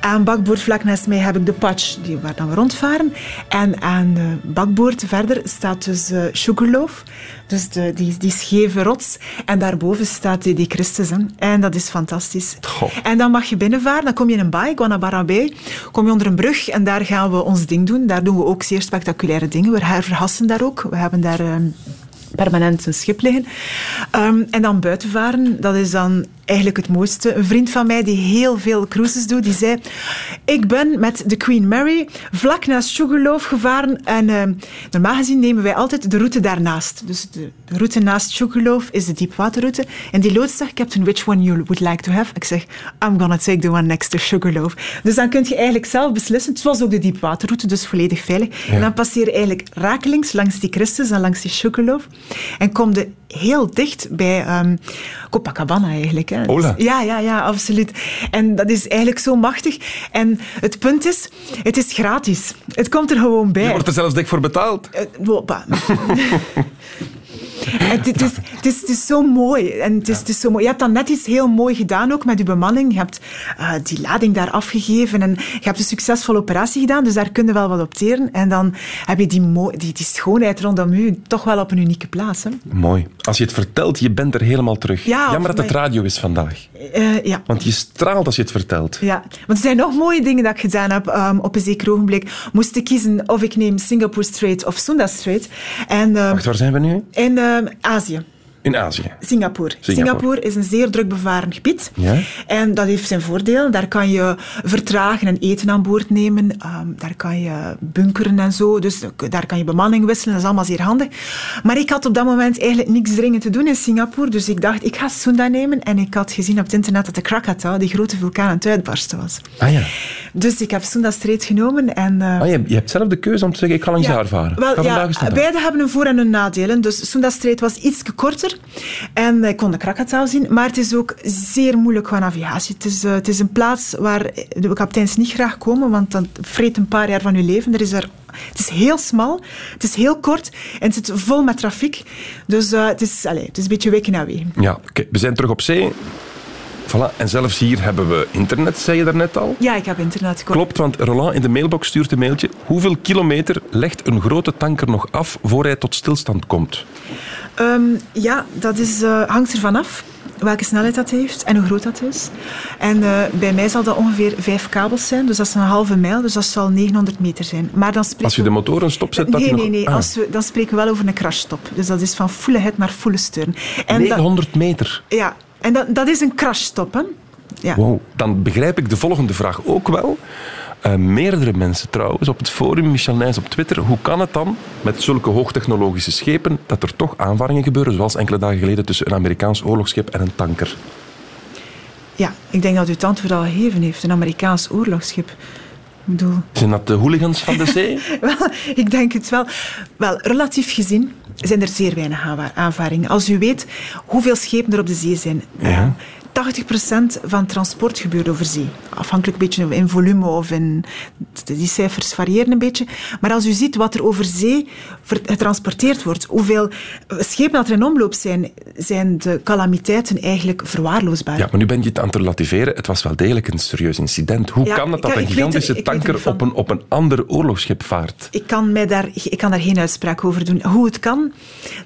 Aan bakboord vlak naast mij heb ik de patch die, waar dan we rondvaren. En aan de bakboord verder staat dus eh, Sugarloaf. Dus de, die, die scheve rots. En daarboven staat die, die Christus. Hè. En dat is fantastisch. Goh. En dan mag je binnenvaren. Dan kom je in een baai, Guanabara Bay. Kom je onder een brug en daar gaan we ons ding doen. Daar doen we ook zeer spectaculaire dingen. We verhassen daar ook. We hebben daar... ehm, permanent een schip liggen. Ehm, en dan buiten varen, dat is dan eigenlijk het mooiste. Een vriend van mij die heel veel cruises doet, die zei... Ik ben met de Queen Mary vlak naast Sugarloaf gevaren en ehm, normaal gezien nemen wij altijd de route daarnaast. Dus de, de route naast Sugarloaf is de diepwaterroute. En die loods zegt, Captain, which one you would like to have? Ik zeg, I'm gonna take the one next to Sugarloaf. Dus dan kun je eigenlijk zelf beslissen. Het was ook de diepwaterroute, dus volledig veilig. En dan passeer je eigenlijk rakelings langs die Christus en langs die Sugarloaf. En kom je heel dicht bij ehm, Copacabana eigenlijk. Hè. Hola. Ja, ja, ja, absoluut. En dat is eigenlijk zo machtig. En het punt is, het is gratis. Het komt er gewoon bij. Je wordt er zelfs dik voor betaald. Eh, Het, het, is, het, is, het is zo mooi. En het is, het is zo mooi. Je hebt dan net iets heel mooi gedaan ook met je bemanning. Je hebt eh, die lading daar afgegeven en je hebt een succesvolle operatie gedaan. Dus daar kun je wel wat op teren. En dan heb je die, die, die schoonheid rondom u toch wel op een unieke plaats. Hè? Mooi. Als je het vertelt, je bent er helemaal terug. Ja, Jammer dat het radio is vandaag. Eh, ja. Want je straalt als je het vertelt. Ja, want er zijn nog mooie dingen dat ik gedaan heb ehm, op een zeker ogenblik. Moest ik kiezen of ik neem Singapore Strait of Sunda Strait. En, ehm, Wacht, waar zijn we nu? in ehm, Azië. In Azië. Singapore. Singapore. Singapore is een zeer druk bevaren gebied. Ja? En dat heeft zijn voordeel. Daar kan je vertragen en eten aan boord nemen. Ehm, daar kan je bunkeren en zo. Dus daar kan je bemanning wisselen. Dat is allemaal zeer handig. Maar ik had op dat moment eigenlijk niks dringend te doen in Singapore. Dus ik dacht, ik ga Sunda nemen. En ik had gezien op het internet dat de Krakatau, die grote vulkaan, aan het uitbarsten was. Ah ja. Dus ik heb Sunda Strait genomen. En, eh, Ah, je, je hebt zelf de keuze om te zeggen, ik ga langs daar varen. wel, ja, beide hebben een voor- en een nadelen. Dus Sunda Strait was iets korter en ik kon de Krakatau zien. Maar het is ook zeer moeilijk qua navigatie. Het is, eh, het is een plaats waar de kapiteins niet graag komen, want dat vreet een paar jaar van je leven. Er is er, het is heel smal, het is heel kort en het zit vol met trafiek. Dus eh, het, is, allez, het is een beetje weken en wegen. Ja, oké, we zijn terug op zee. Voilà. En zelfs hier hebben we internet, zei je daarnet al. Ja, ik heb internet. Klopt, want Roland in de mailbox stuurt een mailtje. Hoeveel kilometer legt een grote tanker nog af voor hij tot stilstand komt? Ehm, ja, dat is, eh, hangt ervan af welke snelheid dat heeft en hoe groot dat is. En eh, bij mij zal dat ongeveer vijf kabels zijn, dus dat is een halve mijl, dus dat zal 900 meter zijn. Maar dan Als je de motoren stopzet, dat Nee, nee, nee. Ah, Als we, dan spreken we wel over een crashstop. Dus dat is van volle het naar volle steun. En dat, 900 meter. ja, en dat, dat is een crashstop, hè. Ja. Wow. Dan begrijp ik de volgende vraag ook wel. Eh, meerdere mensen trouwens op het forum, Michel Nijs op Twitter. Hoe kan het dan met zulke hoogtechnologische schepen dat er toch aanvaringen gebeuren, zoals enkele dagen geleden tussen een Amerikaans oorlogsschip en een tanker? ja, ik denk dat u het antwoord al gegeven heeft. Een Amerikaans oorlogsschip. Ik bedoel... Zijn dat de hooligans van de zee? Wel, ik denk het wel. Wel, relatief gezien zijn er zeer weinig aanvaringen. Als u weet hoeveel schepen er op de zee zijn. Ja. 80% van transport gebeurt over zee. Afhankelijk een beetje in volume of in... Die cijfers variëren een beetje. Maar als u ziet wat er over zee getransporteerd wordt, hoeveel schepen dat er in omloop zijn, zijn de calamiteiten eigenlijk verwaarloosbaar. Ja, maar nu ben je het aan het relativeren. Het was wel degelijk een serieus incident. Hoe Ja, kan het dat een gigantische er tanker op een, op een ander oorlogsschip vaart? Ik kan, mij daar, ik kan daar geen uitspraak over doen. Hoe het kan,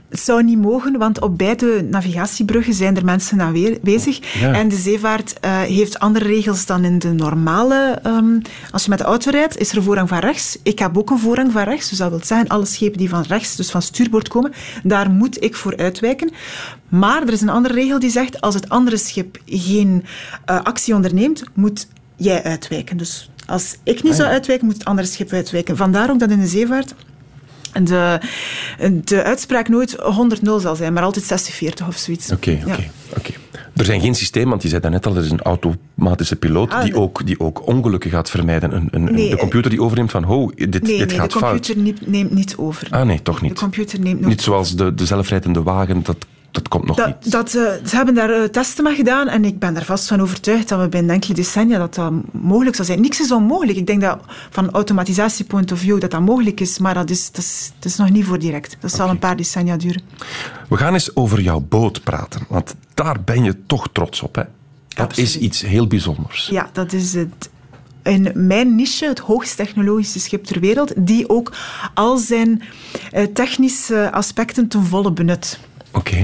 het zou niet mogen, want op beide navigatiebruggen zijn er mensen aanwezig. Ja. En de zeevaart eh, heeft andere regels dan in de normale... ehm, als je met de auto rijdt, is er voorrang van rechts. Ik heb ook een voorrang van rechts, dus dat wil zeggen, alle schepen die van rechts, dus van stuurboord komen, daar moet ik voor uitwijken. Maar er is een andere regel die zegt, als het andere schip geen eh, actie onderneemt, moet jij uitwijken. Dus als ik niet zou uitwijken, moet het andere schip uitwijken. Vandaar ook dat in de zeevaart de, de uitspraak nooit 100-0 zal zijn, maar altijd 60-40 of zoiets. Oké, oké, Ja. oké. Er zijn geen systemen, want je zei daarnet al, er is een automatische piloot Ah, die, de- ook, die ook ongelukken gaat vermijden. Een, een, Nee, de computer die overneemt van, ho, dit, Nee, dit nee gaat de fout. computer niet- neemt niet over. Ah nee, toch De niet. computer neemt nooit Niet zoals de, de zelfrijdende wagen, dat, dat komt nog Dat, niet. dat, eh, ze hebben daar eh, testen mee gedaan en ik ben er vast van overtuigd dat we binnen enkele decennia dat dat mogelijk zal zijn. Niks is onmogelijk. Ik denk dat van automatisatie point of view dat dat mogelijk is, maar dat is, dat is, dat is nog niet voor direct. Dat zal een paar decennia duren. We gaan eens over jouw boot praten, want daar ben je toch trots op, hè? Dat is iets heel bijzonders. Ja, dat is het. In mijn niche, het hoogst technologische schip ter wereld, die ook al zijn eh, technische aspecten ten volle benut.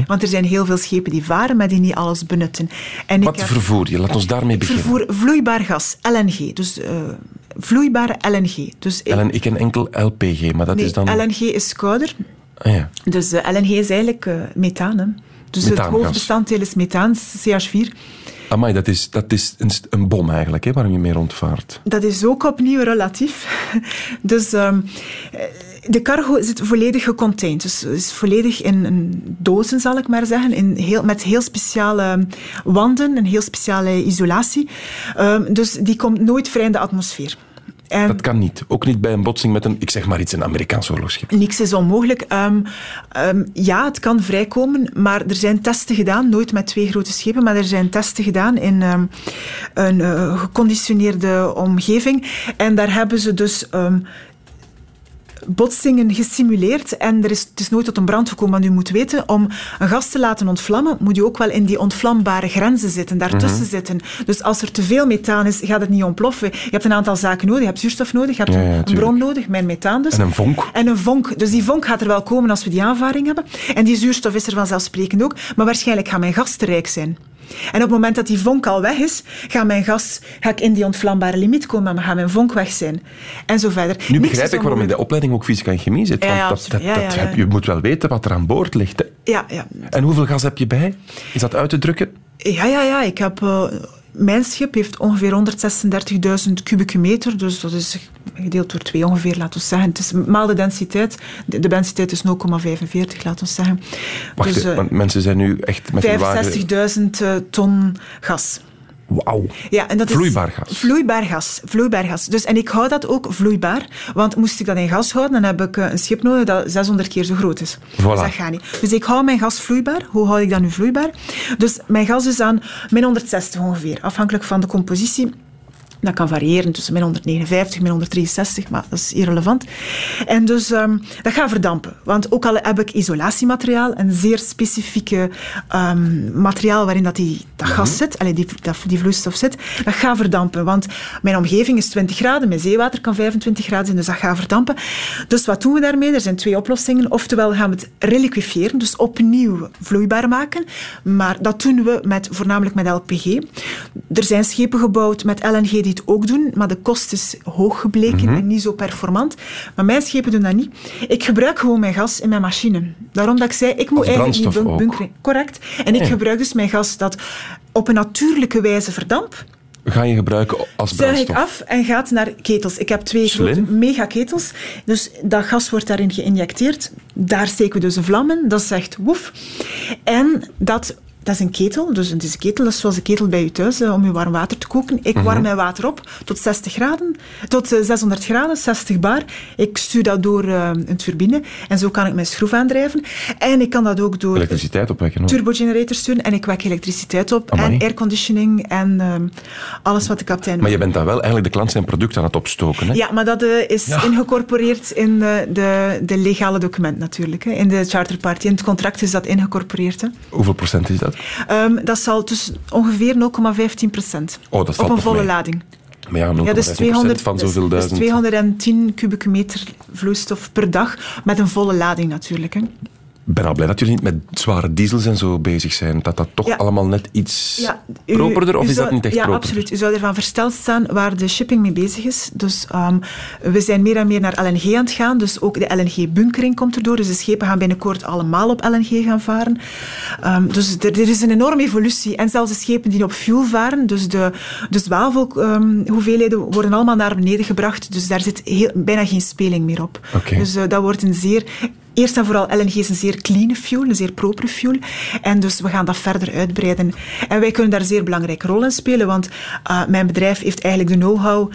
Want er zijn heel veel schepen die varen, maar die niet alles benutten. En ik Wat heb- vervoer je? Laat ons daarmee beginnen. vervoer vloeibaar gas, LNG. Dus eh, vloeibare LNG. Dus ik- ik ken enkel LPG, maar dat nee, is dan... LNG is kouder. Ah, ja. Dus eh, LNG is eigenlijk eh, methaan. Hè. Dus het Methaangas. hoofdbestanddeel is methaan, CH4. Amai, dat is, dat is een, bom eigenlijk, hè, waarom je mee rondvaart. Dat is ook opnieuw relatief. Dus ehm, eh, de cargo zit volledig gecontained. Dus is volledig in, in dozen, zal ik maar zeggen. In heel, met heel speciale wanden, een heel speciale isolatie. Ehm, dus die komt nooit vrij in de atmosfeer. En Dat kan niet. Ook niet bij een botsing met een, ik zeg maar iets, een Amerikaans oorlogsschip. Niks is onmogelijk. Ehm, ehm, ja, het kan vrijkomen, maar er zijn testen gedaan, nooit met twee grote schepen, maar er zijn testen gedaan in een eh, geconditioneerde omgeving. En daar hebben ze dus botsingen gesimuleerd en er is, het is nooit tot een brand gekomen. Maar u moet weten, om een gas te laten ontvlammen, moet je ook wel in die ontvlambare grenzen zitten, daartussen Mhm. zitten. Dus als er te veel methaan is, gaat het niet ontploffen. Je hebt een aantal zaken nodig. Je hebt zuurstof nodig, je hebt Ja, ja, een- bron nodig, mijn methaan dus. En een vonk. En een vonk. Dus die vonk gaat er wel komen als we die aanvaring hebben. En die zuurstof is er vanzelfsprekend ook. Maar waarschijnlijk gaat mijn gas te rijk zijn. En op het moment dat die vonk al weg is, gaat mijn gas, ga ik in die ontvlambare limiet komen, maar gaat mijn vonk weg zijn. En zo verder. Nu Niks begrijp ik waarom in de opleiding ook fysica en chemie zit. Ja, Want ja, dat, dat, Ja, dat ja, heb- je moet wel weten wat er aan boord ligt. Hè. Ja, ja. En hoeveel gas heb je bij? Is dat uit te drukken? Ja, ja, ja. Ik heb, eh, mijn schip heeft ongeveer 136.000 kubieke meter. Dus dat is gedeeld door twee ongeveer, laten we zeggen. Het is maal de densiteit. De, de densiteit is 0,45, laten we zeggen. Wacht, dus, eh, want mensen zijn nu echt met hun wagen... 65.000 eh, ton gas. Wauw. Ja, en dat is Vloeibaar gas. Vloeibaar gas. Vloeibaar gas. Dus, en ik hou dat ook vloeibaar. Want moest ik dat in gas houden, dan heb ik eh, een schip nodig dat 600 keer zo groot is. Dus dat gaat niet. Dus ik hou mijn gas vloeibaar. Hoe hou ik dat nu vloeibaar? Dus mijn gas is aan min 160 ongeveer. Afhankelijk van de compositie. Dat kan variëren tussen min 159 min 163, maar dat is irrelevant. En dus ehm, dat gaat verdampen. Want ook al heb ik isolatiemateriaal, een zeer specifieke ehm, materiaal waarin dat, die, dat gas zit, allee, die, dat, die vloeistof zit, dat gaat verdampen. Want mijn omgeving is 20 graden, mijn zeewater kan 25 graden zijn, dus dat gaat verdampen. Dus wat doen we daarmee? Er zijn twee oplossingen. Oftewel gaan we het reliquifiëren, dus opnieuw vloeibaar maken. Maar dat doen we met, voornamelijk met LPG. Er zijn schepen gebouwd met LNG die het ook doen, maar de kost is hoog gebleken Mhm. en niet zo performant. Maar mijn schepen doen dat niet. Ik gebruik gewoon mijn gas in mijn machine. Daarom dat ik zei, ik moet eigenlijk niet brandstof bunk- bunkeren. Correct. En ik Ja. gebruik dus mijn gas dat op een natuurlijke wijze verdampt. Ga je gebruiken als Zuig ik brandstof? af en gaat naar ketels. Ik heb twee grote megaketels. Dus dat gas wordt daarin geïnjecteerd. Daar steken we dus een vlam in. Dat zegt woef. En dat, dat is een ketel. Dus het is een ketel, dat is zoals een ketel bij je thuis, eh, om je warm water te koken. Ik warm mijn water op tot 60 graden, tot eh, 600 graden, 60 bar. Ik stuur dat door eh, een turbine. En zo kan ik mijn schroef aandrijven. En ik kan dat ook door Elektriciteit opwekken. hoor. turbogenerators doen. En ik wek elektriciteit op. Amai. En airconditioning en alles wat de kapitein Maar je bent dan wel eigenlijk de klant zijn product aan het opstoken. Hè? ja, maar dat eh, is Ja. ingecorporeerd in de, de legale document natuurlijk. Hè. In de charterparty. In het contract is dat ingecorporeerd. Hè. Hoeveel procent is dat? Ehm, dat zal tussen ongeveer 0,15 procent. Oh, dat Op een volle mee. lading. Maar ja, 0,15% Ja, dus 200, van dus- zoveel dus duizend. 210 kubieke meter vloeistof per dag. Met een volle lading natuurlijk. Hè. Ik ben al blij dat jullie niet met zware diesels en zo bezig zijn. Dat dat toch Ja. allemaal net iets u- properder, of is zou- dat niet echt ja, properder? absoluut. U zou ervan versteld staan waar de shipping mee bezig is. Dus ehm, we zijn meer en meer naar LNG aan het gaan. Dus ook de LNG-bunkering komt erdoor. Dus de schepen gaan binnenkort allemaal op LNG gaan varen. Ehm, dus er, er is een enorme evolutie. En zelfs de schepen die op fuel varen, dus de, de zwavelhoeveelheden worden allemaal naar beneden gebracht. Dus daar zit heel, bijna geen speling meer op. Dus eh, dat wordt een zeer... Eerst en vooral, LNG is een zeer clean fuel, een zeer propere fuel. En dus we gaan dat verder uitbreiden. En wij kunnen daar een zeer belangrijke rol in spelen, want eh, mijn bedrijf heeft eigenlijk de know-how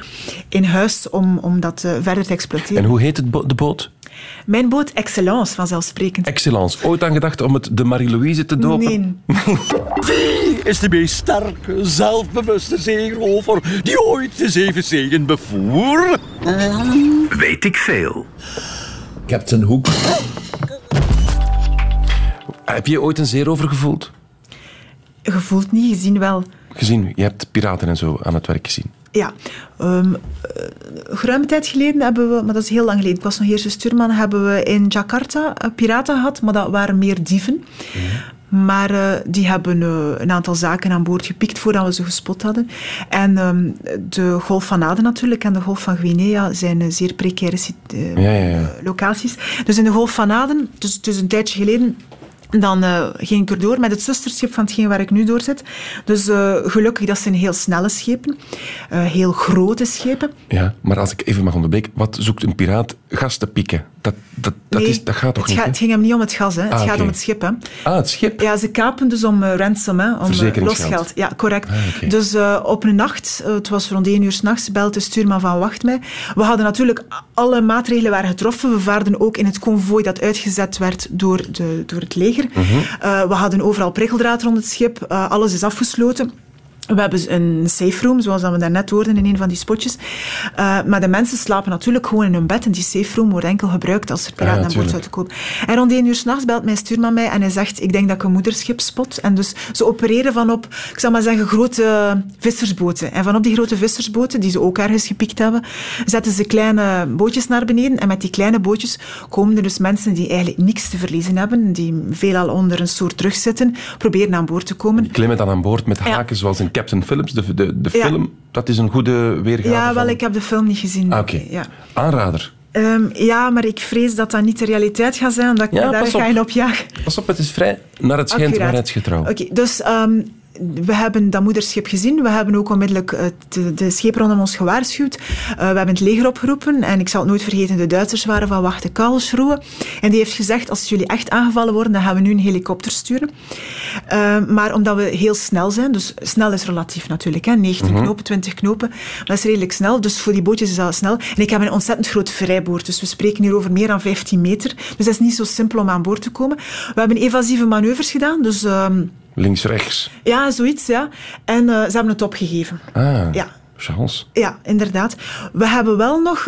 in huis om, om dat eh, verder te exploiteren. En hoe heet het bo- de boot? Mijn boot Excellence, vanzelfsprekend. Excellence. Ooit aan gedacht om het de Marie-Louise te dopen? Nee. Wie is de meest sterke, zelfbewuste zeerover die ooit de zeven zeeën bevoer? Weet ik veel. Captain Hook. Heb je ooit een zeerover gevoeld? Gevoeld niet, gezien wel. Gezien, je hebt piraten en zo aan het werk gezien. Ja, um, geruime tijd geleden hebben we, maar dat is heel lang geleden, ik was nog eerste stuurman, hebben we in Jakarta eh, piraten gehad, maar dat waren meer dieven. Maar uh, die hebben uh, een aantal zaken aan boord gepikt voordat we ze gespot hadden. En um, de Golf van Aden natuurlijk en de Golf van Guinea zijn uh, zeer precaire ja, ja, ja. locaties. Dus in de Golf van Aden, dus, dus een tijdje geleden, dan uh, ging ik erdoor met het zusterschip van hetgeen waar ik nu door zit. Dus uh, gelukkig, dat zijn heel snelle schepen. Uh, heel grote schepen. Ja, maar als ik even mag onderbreken. Wat zoekt een piraat? Gas te pikken. Dat dat, dat, Nee, is, dat gaat toch het, niet? het ging hem niet om het gas, hè. het Ah, gaat om het schip. Hè. Ah, het schip. Ja, ze kapen dus om eh, ransom, hè, om eh, losgeld. Ja, correct. Ah. Dus eh, op een nacht, eh, het was rond één uur s'nachts, belt de stuurman van Wacht mij. We hadden natuurlijk alle maatregelen waren getroffen. We vaarden ook in het konvooi dat uitgezet werd door, de, door het leger. Mhm. Eh, we hadden overal prikkeldraad rond het schip. Eh, alles is afgesloten. We hebben een safe room, zoals dat we daarnet hoorden in een van die spotjes. Eh, maar de mensen slapen natuurlijk gewoon in hun bed. En die safe room wordt enkel gebruikt als er piraten Ah, aan boord zouden komen. En rond één uur s'nachts belt mijn stuurman mij en hij zegt, ik denk dat ik een moederschip spot. En dus ze opereren van op, ik zal maar zeggen, grote vissersboten. En van op die grote vissersboten, die ze ook ergens gepikt hebben, zetten ze kleine bootjes naar beneden. En met die kleine bootjes komen er dus mensen die eigenlijk niks te verliezen hebben, die veelal onder een soort rug zitten, proberen aan boord te komen. Die klimmen dan aan boord met haken, zoals in Captain Phillips. De, de, de Ja. film, dat is een goede weergave Ja, wel, van- ik heb de film niet gezien. Ah, oké. Ja. Aanrader. Ehm, ja, maar ik vrees dat dat niet de realiteit gaat zijn, omdat ik Ja, daar ga op. in opjagen. Pas op, het is vrij naar het schijnt Accuraat. waarheidsgetrouw. Oké, dus ehm, we hebben dat moederschip gezien. We hebben ook onmiddellijk eh, de, de schepen rondom ons gewaarschuwd. Eh, we hebben het leger opgeroepen. En ik zal het nooit vergeten, de Duitsers waren van Wachte Karlsruhe. En die heeft gezegd, als jullie echt aangevallen worden, dan gaan we nu een helikopter sturen. Eh, maar omdat we heel snel zijn, dus snel is relatief natuurlijk, hè, 19 Mhm. knopen, 20 knopen, dat is redelijk snel. Dus voor die bootjes is dat snel. En ik heb een ontzettend groot vrijboord, dus we spreken hier over meer dan 15 meter. Dus dat is niet zo simpel om aan boord te komen. We hebben evasieve manoeuvres gedaan, dus... ehm, Links, rechts. ja, zoiets, ja. En eh, ze hebben het opgegeven. Ah, Ja. Charles. Ja, inderdaad. We hebben wel nog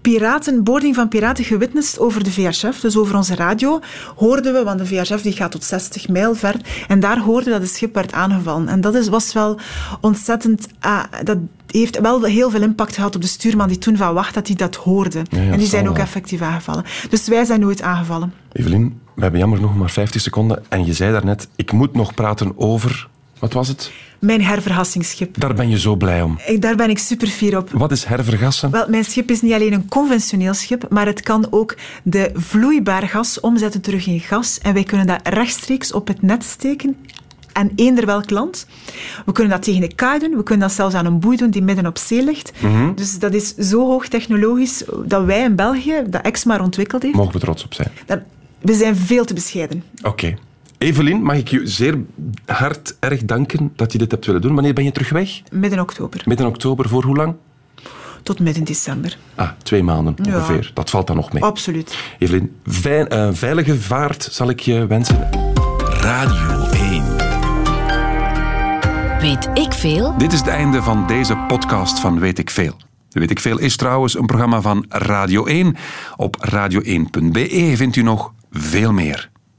piraten, boarding van piraten gewitnessd over de VHF, dus over onze radio, hoorden we, want de VHF die gaat tot 60 mijl ver, en daar hoorden we dat het schip werd aangevallen. En dat is, was wel ontzettend... ah, dat heeft wel heel veel impact gehad op de stuurman die toen van wacht dat hij dat hoorde. ja, en die zijn ook effectief aangevallen. Dus wij zijn nooit aangevallen. Evelien, we hebben jammer nog maar 50 seconden. En je zei daarnet, ik moet nog praten over... Wat was het? Mijn hervergassingsschip. Daar ben je zo blij om. Daar ben ik super fier op. Wat is hervergassen? Wel, mijn schip is niet alleen een conventioneel schip, maar het kan ook de vloeibaar gas omzetten terug in gas. En wij kunnen dat rechtstreeks op het net steken aan eender welk land. We kunnen dat tegen de kaai doen, we kunnen dat zelfs aan een boei doen die midden op zee ligt. Mhm. Dus dat is zo hoog technologisch dat wij in België, dat Exmar ontwikkeld heeft, Mogen we trots op zijn. dat- we zijn veel te bescheiden. Oké. Evelien, mag ik je zeer hard erg danken dat je dit hebt willen doen. Wanneer ben je terug weg? Midden oktober, Midden oktober, voor hoe lang? tot midden december. Ah, twee maanden Ja. ongeveer. Dat valt dan nog mee. Absoluut. Evelien, eh, veilige vaart zal ik je wensen. Radio 1. Weet ik veel? Dit is het einde van deze podcast van Weet ik Veel. Weet ik Veel is trouwens een programma van Radio 1. Op radio1.be vindt u nog veel meer.